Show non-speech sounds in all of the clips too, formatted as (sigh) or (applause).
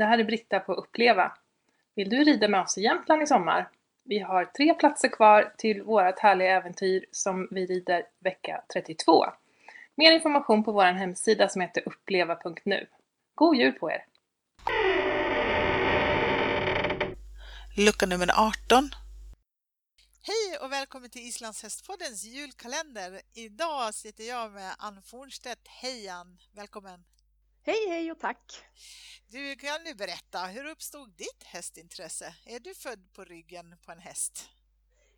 Det här är Britta på Uppleva. Vill du rida med oss i Jämtland i sommar? Vi har tre platser kvar till vårt härliga äventyr som vi rider vecka 32. Mer information på vår hemsida som heter uppleva.nu. God jul på er! Lucka nummer 18. Hej och välkommen till Islands hästpoddens julkalender. Idag sitter jag med Ann Fornstedt. Hej Ann, välkommen! Hej hej och tack! Du, kan nu berätta, hur uppstod ditt hästintresse? Är du född på ryggen på en häst?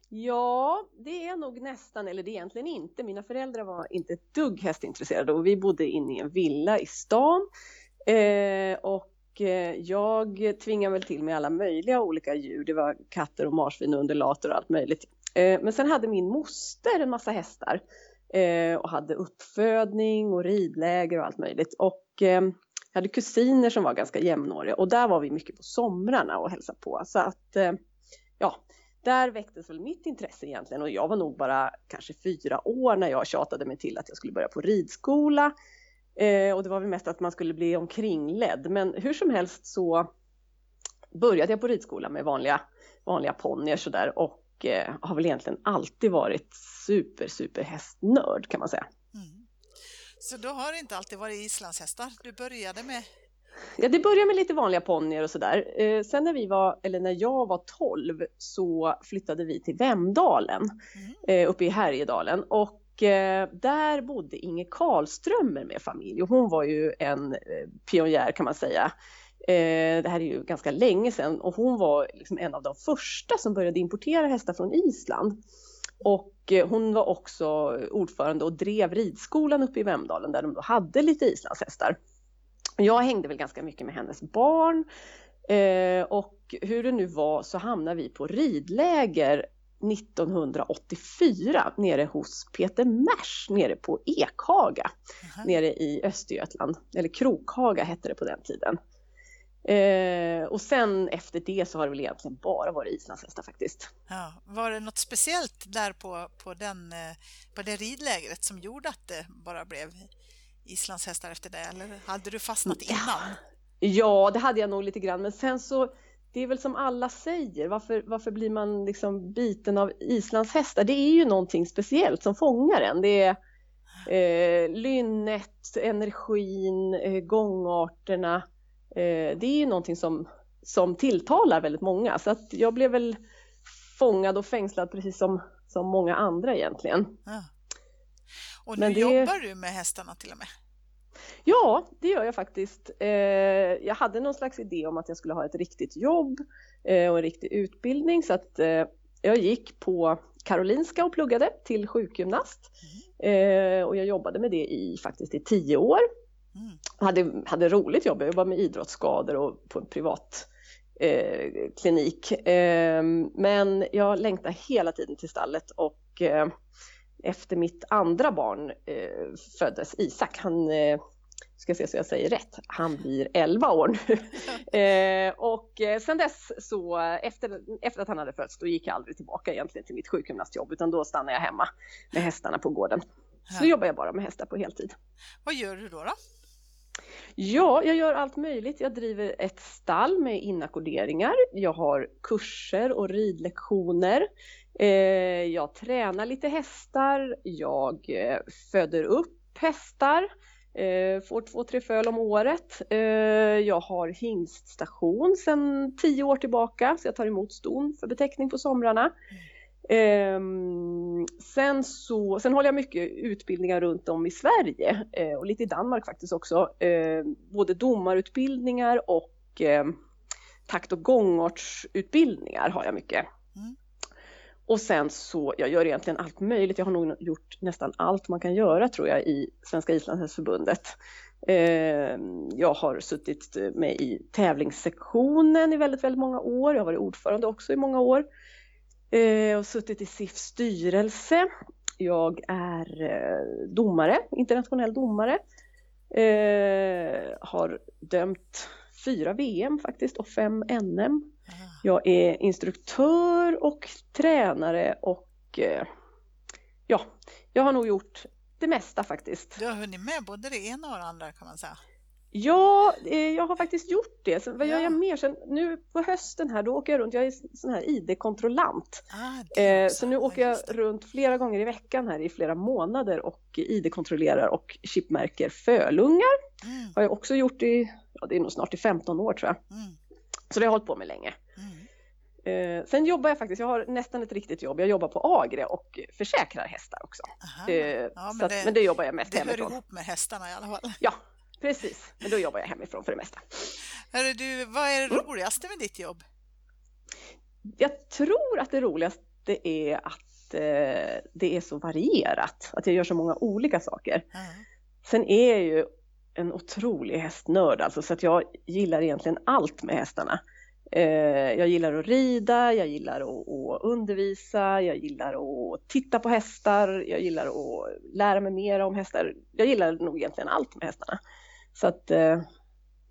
Ja, det är nog nästan, eller det är egentligen inte. Mina föräldrar var inte ett dugg hästintresserade och vi bodde inne i en villa i stan. Eh, och eh, jag tvingade väl till med alla möjliga olika djur. Det var katter och marsvin och undulater och allt möjligt. Eh, men sen hade min moster en massa hästar eh, och hade uppfödning och ridläger och allt möjligt. Och eh, jag hade kusiner som var ganska jämnåriga och där var vi mycket på somrarna och hälsade på. Så att eh, ja, där väcktes väl mitt intresse egentligen och jag var nog bara kanske fyra år när jag tjatade mig till att jag skulle börja på ridskola. Eh, och det var väl mest att man skulle bli omkringledd. Men hur som helst så började jag på ridskola med vanliga, vanliga ponnyer sådär och eh, har väl egentligen alltid varit super, super hästnörd kan man säga. Mm. Så då har det inte alltid varit islandshästar du började med? Ja, det började med lite vanliga ponnyer och sådär. Eh, sen när vi var, eller när jag var 12 så flyttade vi till Vemdalen mm. eh, uppe i Härjedalen och där bodde Inge Karlströmer med familj och hon var ju en pionjär kan man säga. Eh, det här är ju ganska länge sedan och hon var liksom en av de första som började importera hästar från Island. Och eh, hon var också ordförande och drev ridskolan uppe i Vemdalen där de då hade lite islandshästar. Jag hängde väl ganska mycket med hennes barn eh, och hur det nu var så hamnade vi på ridläger 1984 nere hos Peter Mers nere på Ekhaga, Aha. nere i Östergötland, eller Krokhaga hette det på den tiden. Eh, och sen efter det så har det väl egentligen bara varit islandshästar faktiskt. Ja, var det något speciellt där på, på, den, eh, på det ridlägret som gjorde att det bara blev islandshästar efter det eller hade du fastnat innan? Ja, det hade jag nog lite grann men sen så det är väl som alla säger, varför, varför blir man liksom biten av islandshästar? Det är ju någonting speciellt som fångar en. Det är eh, lynnet, energin, eh, gångarterna. Eh, det är ju någonting som, som tilltalar väldigt många så att jag blev väl fångad och fängslad precis som, som många andra egentligen. Ja. Och nu det... jobbar du med hästarna till och med? Ja, det gör jag faktiskt. Eh, jag hade någon slags idé om att jag skulle ha ett riktigt jobb eh, och en riktig utbildning så att jag gick på Karolinska och pluggade till sjukgymnast. Mm. Och jag jobbade med det i faktiskt i tio år. Mm. Hade, hade roligt jobb, jag jobbade med idrottsskador och på en privat eh, klinik. Eh, men jag längtade hela tiden till stallet och eh, efter mitt andra barn eh, föddes Isak, han eh, ska se så jag säger rätt, han blir 11 år nu. (laughs) eh, och eh, sen dess så efter, efter att han hade fötts då gick jag aldrig tillbaka egentligen till mitt sjukgymnastjobb utan då stannade jag hemma med hästarna på gården. Så ja. jobbar jag bara med hästar på heltid. Vad gör du då? då? Ja, jag gör allt möjligt. Jag driver ett stall med inackorderingar. Jag har kurser och ridlektioner. Eh, jag tränar lite hästar. Jag eh, föder upp hästar. Eh, får två, tre föl om året. Jag har hingststation sedan tio år tillbaka så jag tar emot ston för betäckning på somrarna. Um, sen, så, sen håller jag mycket utbildningar runt om i Sverige uh, och lite i Danmark faktiskt också. Uh, både domarutbildningar och uh, takt och gångartsutbildningar har jag mycket. Mm. Och sen så, jag gör egentligen allt möjligt. Jag har nog gjort nästan allt man kan göra tror jag i Svenska islandshästförbundet. Jag har suttit med i tävlingssektionen i väldigt, väldigt många år. Jag har varit ordförande också i många år eh, och suttit i SIFs styrelse. Jag är eh, domare, internationell domare. Eh, har dömt fyra VM faktiskt och fem NM. Jag är instruktör och tränare och eh, ja, jag har nog gjort det mesta faktiskt. Du har hunnit med både det ena och det andra kan man säga. Ja, eh, jag har faktiskt gjort det. Sen, vad gör Ja. jag mer? Sen, nu på hösten här, då åker jag runt. Jag är sån här ID-kontrollant. Ah, Eh, så nu åker jag runt flera gånger i veckan här i flera månader och ID-kontrollerar och chipmärker fölungar. Mm, Har jag också gjort i, ja det är nog snart i 15 år tror jag. mm, Så det har jag hållit på med länge. mm. Eh, sen jobbar jag faktiskt, jag har nästan ett riktigt jobb. Jag jobbar på Agria och försäkrar hästar också. Eh, Ja, men att, det- men det jobbar jag mest Det hör hemifrån. ihop med hästarna i alla fall. Ja, precis. Men då jobbar jag hemifrån för det mesta. Hörru du, vad är det Mm. roligaste med ditt jobb? Jag tror att det roligaste är att eh, det är så varierat, att jag gör så många olika saker. Ja. Sen är jag ju en otrolig hästnörd, alltså, så att jag gillar egentligen allt med hästarna. Eh, jag gillar att rida, jag gillar att, att undervisa, jag gillar att titta på hästar, jag gillar att lära mig mer om hästar. Jag gillar nog egentligen allt med hästarna. Så att, eh,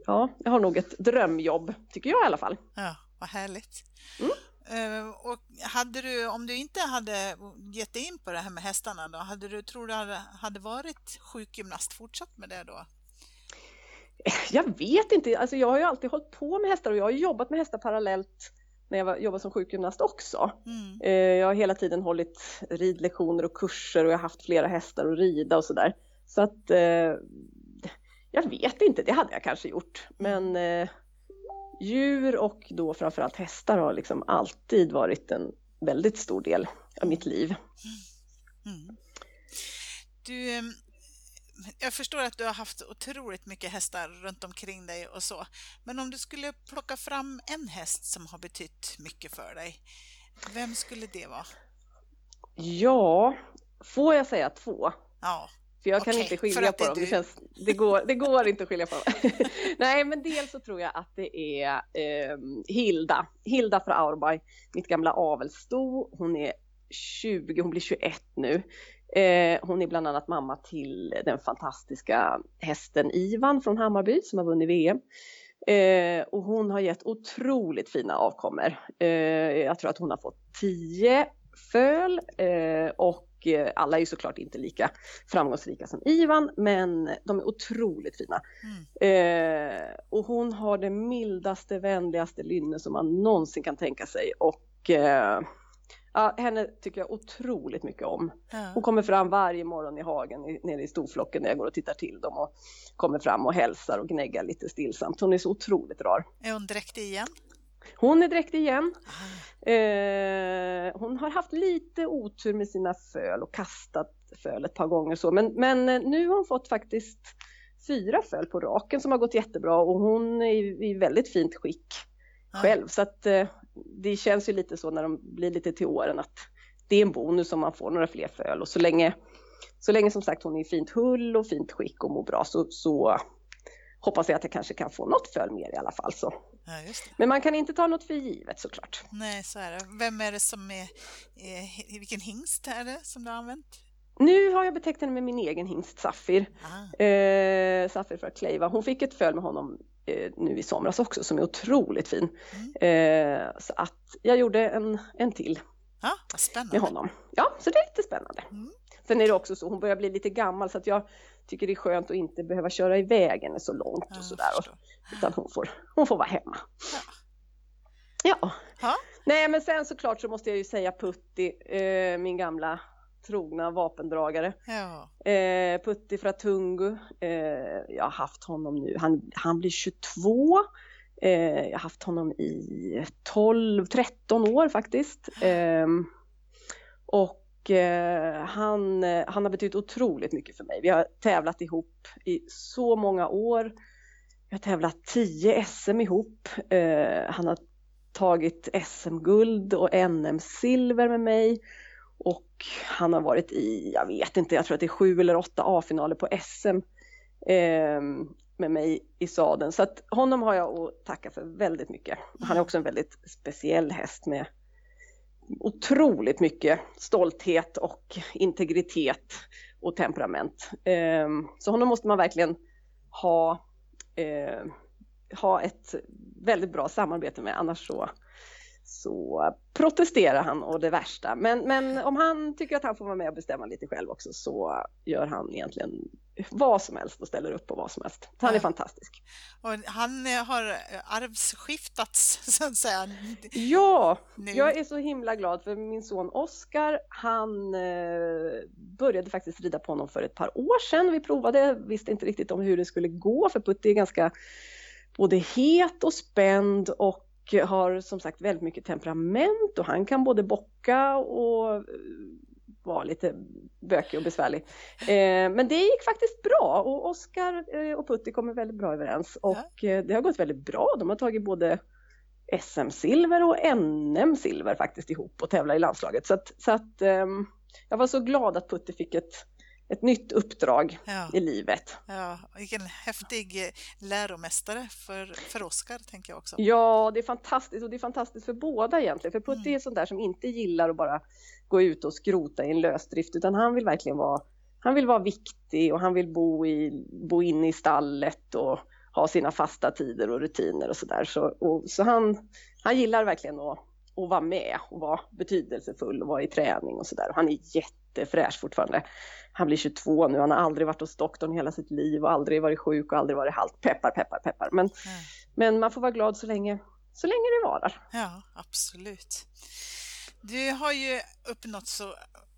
ja, jag har nog ett drömjobb, tycker jag i alla fall. Ja, vad härligt. Mm. Eh, och hade du, om du inte hade gett dig in på det här med hästarna då, hade du, tror du hade, hade varit sjukgymnast fortsatt med det då? Jag vet inte, alltså jag har ju alltid hållit på med hästar och jag har jobbat med hästar parallellt när jag jobbade som sjukgymnast också. Mm. Eh, Jag har hela tiden hållit ridlektioner och kurser och jag har haft flera hästar att rida och sådär. Så att eh, jag vet inte, det hade jag kanske gjort. Men eh, djur och då framförallt hästar har liksom alltid varit en väldigt stor del av mitt liv. Mm. Du, eh, jag förstår att du har haft otroligt mycket hästar runt omkring dig och så. Men om du skulle plocka fram en häst som har betytt mycket för dig, vem skulle det vara? Ja, får jag säga två? Ja, För jag kan Okej, inte skilja på dem. Det, känns, det, går, det går inte att skilja på dem. (laughs) Nej, men dels så tror jag att det är eh, Hilda. Hilda från Auerbach, mitt gamla avelsto. Hon är 20, hon blir 21 nu. Eh, hon är bland annat mamma till den fantastiska hästen Ivan från Hammarby som har vunnit VM. Eh, och hon har gett otroligt fina avkommor. Eh, jag tror att hon har fått 10 föl eh, och eh, alla är ju såklart inte lika framgångsrika som Ivan men de är otroligt fina. mm. Eh, och hon har det mildaste, vänligaste lynne som man någonsin kan tänka sig och eh, ja, henne tycker jag otroligt mycket om. ja. Hon kommer fram varje morgon i hagen i- nere i storflocken när jag går och tittar till dem och kommer fram och hälsar och gnäggar lite stillsamt. Hon är så otroligt rar. Är hon dräktig igen? Hon är dräktig igen. Ah, Eh, hon har haft lite otur med sina föl och kastat föl ett par gånger så men, men eh, nu har hon fått faktiskt fyra föl på raken som har gått jättebra och hon är i, väldigt fint skick Ja. själv så att eh, det känns ju lite så när de blir lite till åren att det är en bonus om man får några fler föl och så länge så länge som sagt hon är i fint hull och fint skick och mår bra så, så hoppas jag att jag kanske kan få något föl mer i alla fall så. Ja. Men man kan inte ta något för givet såklart. Nej, så är det. Vem är det som är, är vilken hingst är det som du har använt? Nu har jag betecknat henne med min egen hingst Safir. Ah, Eh, Safir från Kleiva. Hon fick ett föl med honom eh, nu i somras också som är otroligt fin. Eh, så att jag gjorde en, en till ja, vad spännande. med honom. Ja, så det är lite spännande. Mm. Sen är det också så, hon börjar bli lite gammal så att jag tycker det är skönt att inte behöva köra iväg henne så långt Ja, och sådär. Och, utan hon får, hon får vara hemma. Ja. Ja. Nej men sen såklart så måste jag ju säga Putti, eh, min gamla trogna vapendragare. Ja, Eh, Putti Fratungu, eh, jag har haft honom nu, han, han blir 22. Eh, jag har haft honom i 12-13 år faktiskt. Eh, och eh, han, eh, han har betytt otroligt mycket för mig. Vi har tävlat ihop i så många år. Vi har tävlat 10 SM ihop. Eh, han har tagit SM-guld och NM-silver med mig. Och han har varit i, jag vet inte, jag tror att det är sju eller åtta A-finaler på SM eh, med mig i sadeln. Så att honom har jag att tacka för väldigt mycket. Han är också en väldigt speciell häst med otroligt mycket stolthet och integritet och temperament. Ehm, så honom måste man verkligen ha, eh, ha ett väldigt bra samarbete med annars så, så protesterar han och det värsta. Men, men om han tycker att han får vara med och bestämma lite själv också så gör han egentligen vad som helst och ställer upp på vad som helst. Han är fantastisk. Och han eh, har eh, arvsskiftats (laughs) så att säga. Ja, nu. jag är så himla glad för min son Oskar, han eh, började faktiskt rida på honom för ett par år sedan. Vi provade, visste inte riktigt om hur det skulle gå för Putti är ganska både het och spänd och har som sagt väldigt mycket temperament och han kan både bocka och eh, vara lite bökig och besvärlig. Eh, men det gick faktiskt bra och Oskar eh, och Putti kommer väldigt bra överens och ja. det har gått väldigt bra. De har tagit både SM-silver och NM-silver faktiskt ihop och tävlar i landslaget. Så att, så att um, jag var så glad att Putti fick ett ett nytt uppdrag ja. i livet. Ja, vilken häftig eh, läromästare för, för Oskar, tänker jag också. Ja, det är fantastiskt och det är fantastiskt för båda egentligen. För Putti mm. är sån där som inte gillar att bara gå ut och skrota i en lösdrift, utan han vill verkligen vara, han vill vara viktig och han vill bo, i, bo inne i stallet och ha sina fasta tider och rutiner och sådär. Så, så han, han gillar verkligen att, att vara med och vara betydelsefull och vara i träning och sådär. Han är jätte jättefräsch fortfarande. Han blir 22 nu, han har aldrig varit hos doktorn hela sitt liv och aldrig varit sjuk och aldrig varit halt. Peppar, peppar, peppar. Men, mm. men man får vara glad så länge, så länge det varar. Ja, absolut. Du har ju uppnått så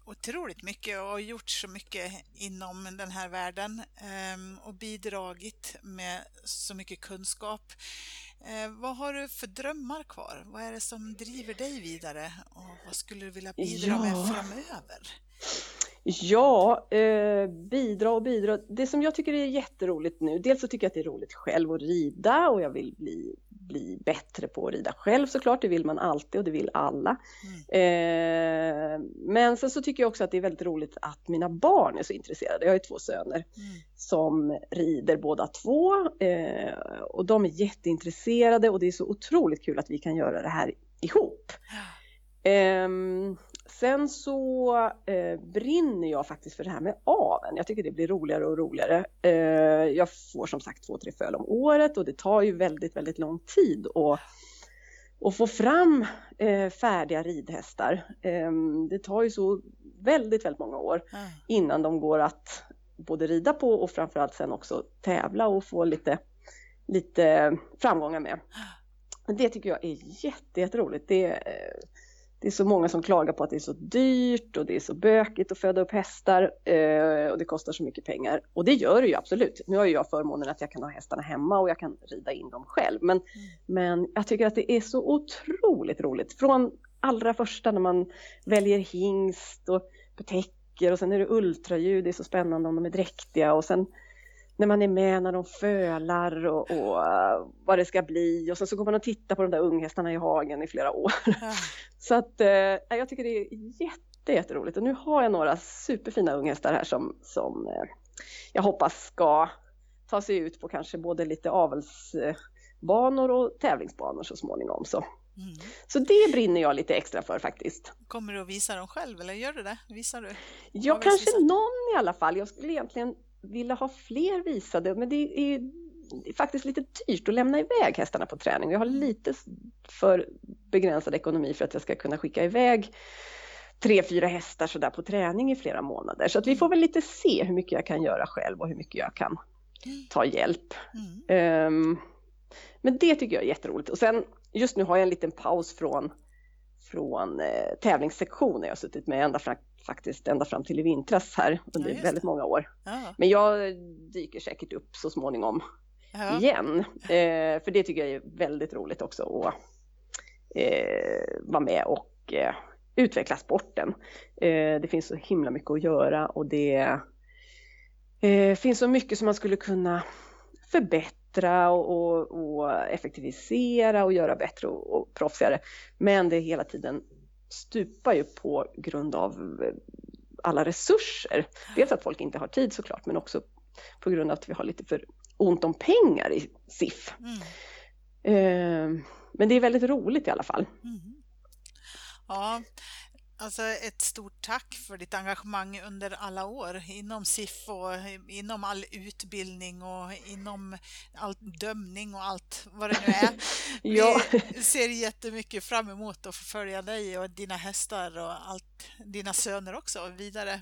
otroligt mycket och gjort så mycket inom den här världen ehm, och bidragit med så mycket kunskap. Vad har du för drömmar kvar? Vad är det som driver dig vidare och vad skulle du vilja bidra ja. med framöver? Ja, eh, bidra och bidra. Det som jag tycker är jätteroligt nu, dels så tycker jag att det är roligt själv att rida och jag vill bli bli bättre på att rida själv såklart, det vill man alltid och det vill alla. Mm. Eh, men sen så tycker jag också att det är väldigt roligt att mina barn är så intresserade. Jag har ju två söner mm. som rider båda två eh, och de är jätteintresserade och det är så otroligt kul att vi kan göra det här ihop. Eh, Sen så eh, brinner jag faktiskt för det här med aven. Jag tycker det blir roligare och roligare. Eh, jag får som sagt två, tre föl om året och det tar ju väldigt, väldigt lång tid att, att få fram eh, färdiga ridhästar. Ehm, det tar ju så väldigt, väldigt många år mm. innan de går att både rida på och framförallt sen också tävla och få lite, lite framgångar med. Det tycker jag är jätte, jätteroligt. Det, eh, det är så många som klagar på att det är så dyrt och det är så bökigt att föda upp hästar eh, och det kostar så mycket pengar. Och det gör det ju absolut. Nu har ju jag förmånen att jag kan ha hästarna hemma och jag kan rida in dem själv. Men, mm. men jag tycker att det är så otroligt roligt. Från allra första när man väljer hingst och betäcker och sen är det ultraljud, det är så spännande om de är dräktiga och sen när man är med när de fölar och, och uh, vad det ska bli och sen så går man och tittar på de där unghästarna i hagen i flera år. Ja. (laughs) så att uh, jag tycker det är jätte, jätteroligt och nu har jag några superfina unghästar här som, som uh, jag hoppas ska ta sig ut på kanske både lite avelsbanor och tävlingsbanor så småningom. Så. Mm. Så det brinner jag lite extra för faktiskt. Kommer du att visa dem själv eller gör du det? Visar du? Ja, kanske någon i alla fall. Jag skulle egentligen vilja ha fler visade, men det är faktiskt lite dyrt att lämna iväg hästarna på träning. Jag har lite för begränsad ekonomi för att jag ska kunna skicka iväg tre, fyra hästar sådär på träning i flera månader. Så att vi får väl lite se hur mycket jag kan göra själv och hur mycket jag kan ta hjälp. Mm. Um, men det tycker jag är jätteroligt. Och sen just nu har jag en liten paus från, från eh, tävlingssektionen. Jag har suttit med ända fram, faktiskt ända fram till i vintras här under ja, väldigt många år. Ja. Men jag dyker säkert upp så småningom ja. igen. Eh, för det tycker jag är väldigt roligt också att eh, vara med och eh, utveckla sporten. Eh, det finns så himla mycket att göra och det eh, finns så mycket som man skulle kunna förbättra och, och, och effektivisera och göra bättre och, och proffsigare. Men det hela tiden stupar ju på grund av eh, alla resurser. Dels att folk inte har tid såklart, men också på grund av att vi har lite för ont om pengar i SIF. Mm. Eh, men det är väldigt roligt i alla fall. Mm. Ja, Alltså ett stort tack för ditt engagemang under alla år inom SIF och inom all utbildning och inom all dömning och allt vad det nu är. (laughs) ja. Vi ser jättemycket fram emot att få följa dig och dina hästar och allt, dina söner också vidare.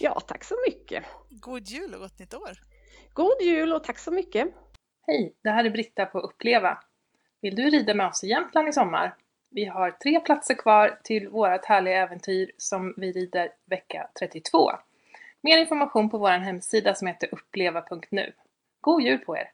Ja, tack så mycket. God jul och gott nytt år. God jul och tack så mycket. Hej, det här är Britta på Uppleva. Vill du rida med oss i Jämtland i sommar? Vi har tre platser kvar till vårt härliga äventyr som vi rider vecka 32. Mer information på vår hemsida som heter uppleva.nu. God jul på er!